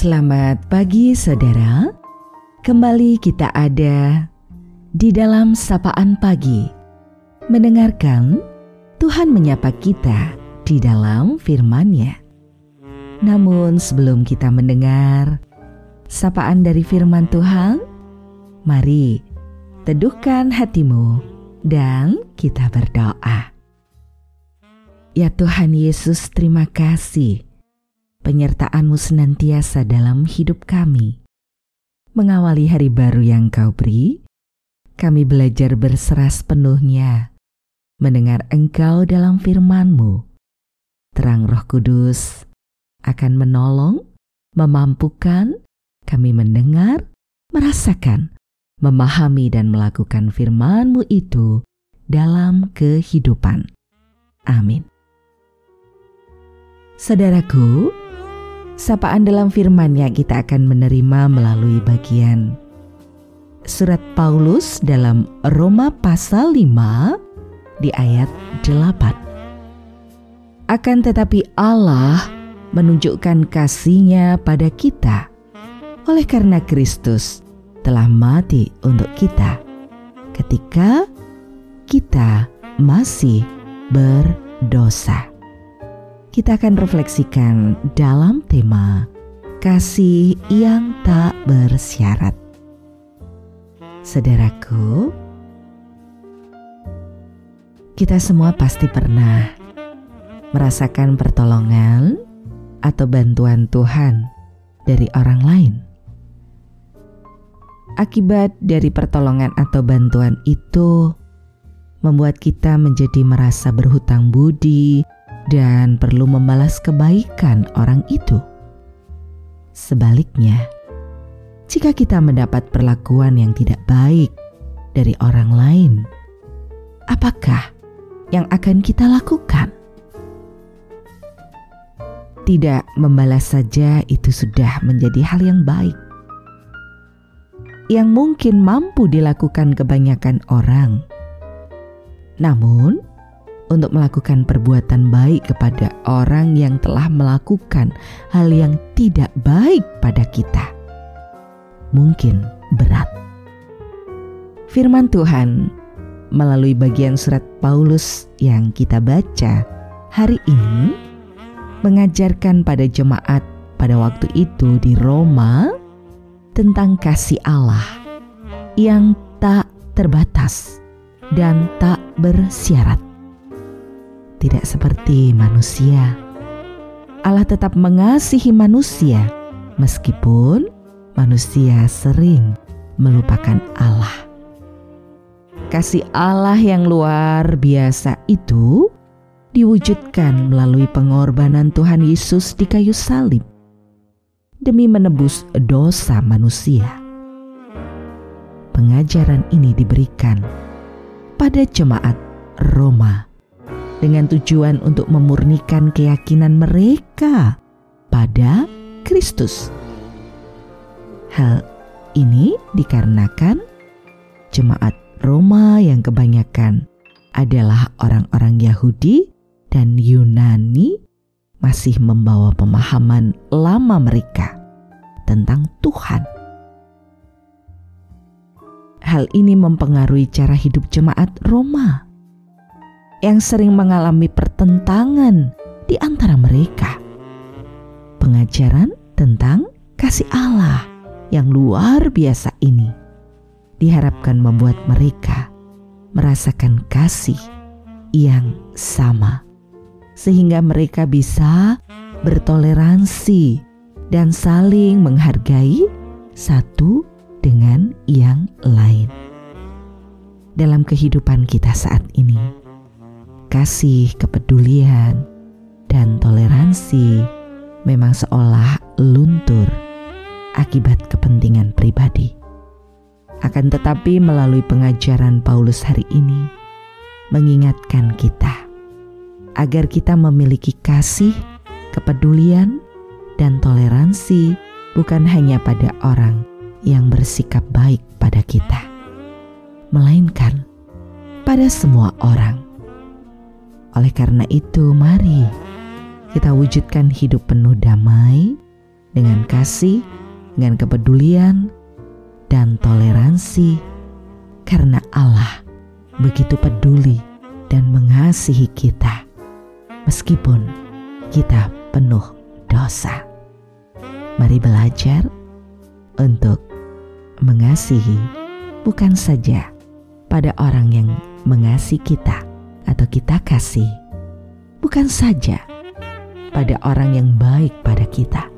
Selamat pagi saudara. Kembali kita ada di dalam sapaan pagi. Mendengarkan Tuhan menyapa kita di dalam firman-Nya. Namun sebelum kita mendengar sapaan dari firman Tuhan, mari teduhkan hatimu dan kita berdoa. Ya Tuhan Yesus, terima kasih penyertaan-Mu senantiasa dalam hidup kami. Mengawali hari baru yang Kau beri, kami belajar berserah sepenuhnya, mendengar Engkau dalam firman-Mu. Terang Roh Kudus akan menolong, memampukan kami mendengar, merasakan, memahami dan melakukan firman-Mu itu dalam kehidupan. Amin. Saudaraku, sapaan dalam firman-Nya kita akan menerima melalui bagian surat Paulus dalam Roma pasal 5 di ayat 8. Akan tetapi Allah menunjukkan kasihnya pada kita oleh karena Kristus telah mati untuk kita ketika kita masih berdosa kita akan refleksikan dalam tema kasih yang tak bersyarat. Saudaraku, kita semua pasti pernah merasakan pertolongan atau bantuan Tuhan dari orang lain. Akibat dari pertolongan atau bantuan itu membuat kita menjadi merasa berhutang budi dan perlu membalas kebaikan orang itu. Sebaliknya, jika kita mendapat perlakuan yang tidak baik dari orang lain, apakah yang akan kita lakukan? Tidak membalas saja itu sudah menjadi hal yang baik. Yang mungkin mampu dilakukan kebanyakan orang. Namun, untuk melakukan perbuatan baik kepada orang yang telah melakukan hal yang tidak baik pada kita. Mungkin berat. Firman Tuhan melalui bagian surat Paulus yang kita baca hari ini mengajarkan pada jemaat pada waktu itu di Roma tentang kasih Allah yang tak terbatas dan tak bersyarat tidak seperti manusia. Allah tetap mengasihi manusia, meskipun manusia sering melupakan Allah. Kasih Allah yang luar biasa itu diwujudkan melalui pengorbanan Tuhan Yesus di kayu salib demi menebus dosa manusia. Pengajaran ini diberikan pada jemaat Roma dengan tujuan untuk memurnikan keyakinan mereka pada Kristus. Hal ini dikarenakan jemaat Roma yang kebanyakan adalah orang-orang Yahudi dan Yunani masih membawa pemahaman lama mereka tentang Tuhan. Hal ini mempengaruhi cara hidup jemaat Roma yang sering mengalami pertentangan di antara mereka. Pengajaran tentang kasih Allah yang luar biasa ini diharapkan membuat mereka merasakan kasih yang sama, sehingga mereka bisa bertoleransi dan saling menghargai satu dengan yang lain dalam kehidupan kita saat ini kasih, kepedulian, dan toleransi memang seolah luntur akibat kepentingan pribadi. Akan tetapi, melalui pengajaran Paulus hari ini, mengingatkan kita agar kita memiliki kasih, kepedulian, dan toleransi bukan hanya pada orang yang bersikap baik pada kita, melainkan pada semua orang oleh karena itu, mari kita wujudkan hidup penuh damai, dengan kasih, dengan kepedulian, dan toleransi, karena Allah begitu peduli dan mengasihi kita, meskipun kita penuh dosa. Mari belajar untuk mengasihi, bukan saja pada orang yang mengasihi kita atau kita kasih, bukan saja pada orang yang baik pada kita,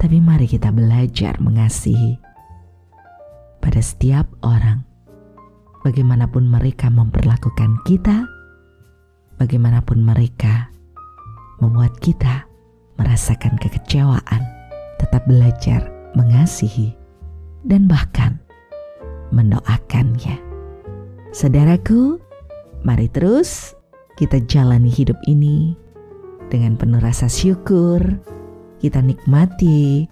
tapi mari kita belajar mengasihi pada setiap orang, bagaimanapun mereka memperlakukan kita, bagaimanapun mereka membuat kita merasakan kekecewaan, tetap belajar mengasihi dan bahkan mendoakannya. Saudaraku, mari terus kita jalani hidup ini dengan penuh rasa syukur, kita nikmati,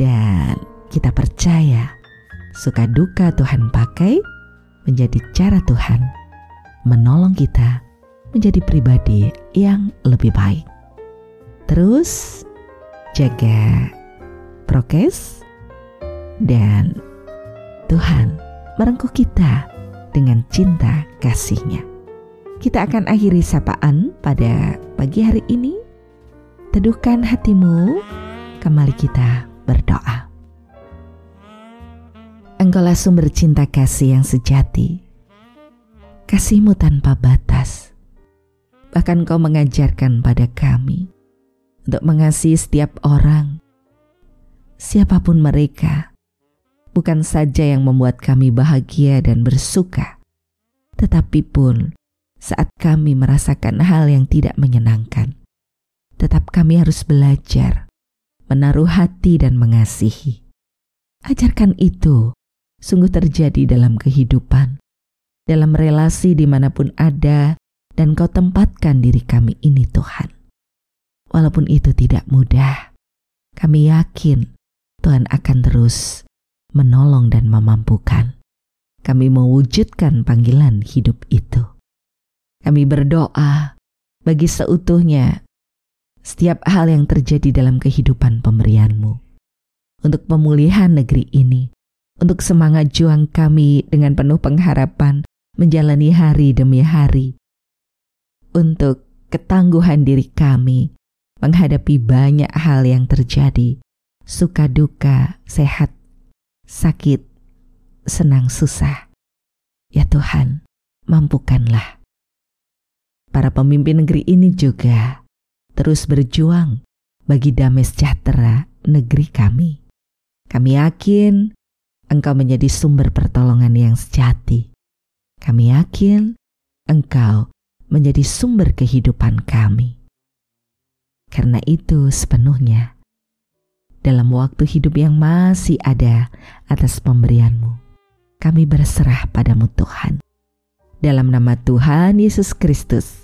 dan kita percaya suka duka Tuhan pakai menjadi cara Tuhan menolong kita menjadi pribadi yang lebih baik. Terus jaga prokes dan Tuhan merengkuh kita dengan cinta kasihnya. Kita akan akhiri sapaan pada pagi hari ini. Teduhkan hatimu, kembali kita berdoa. Engkaulah sumber cinta kasih yang sejati. Kasihmu tanpa batas. Bahkan kau mengajarkan pada kami untuk mengasihi setiap orang, siapa pun mereka, bukan saja yang membuat kami bahagia dan bersuka, tetapi pun saat kami merasakan hal yang tidak menyenangkan. Tetap kami harus belajar menaruh hati dan mengasihi. Ajarkan itu sungguh terjadi dalam kehidupan, dalam relasi di mana pun ada, dan kau tempatkan diri kami ini Tuhan. Walaupun itu tidak mudah, kami yakin Tuhan akan terus menolong dan memampukan. Kami mewujudkan panggilan hidup itu. Kami berdoa bagi seutuhnya setiap hal yang terjadi dalam kehidupan pemberianmu. Untuk pemulihan negeri ini, untuk semangat juang kami dengan penuh pengharapan menjalani hari demi hari. Untuk ketangguhan diri kami menghadapi banyak hal yang terjadi, suka duka, sehat, sakit, senang susah. Ya Tuhan, mampukanlah para pemimpin negeri ini juga terus berjuang bagi damai sejahtera negeri kami. Kami yakin Engkau menjadi sumber pertolongan yang sejati. Kami yakin Engkau menjadi sumber kehidupan kami. Karena itu sepenuhnya dalam waktu hidup yang masih ada atas pemberianmu, kami berserah padamu Tuhan. Dalam nama Tuhan Yesus Kristus,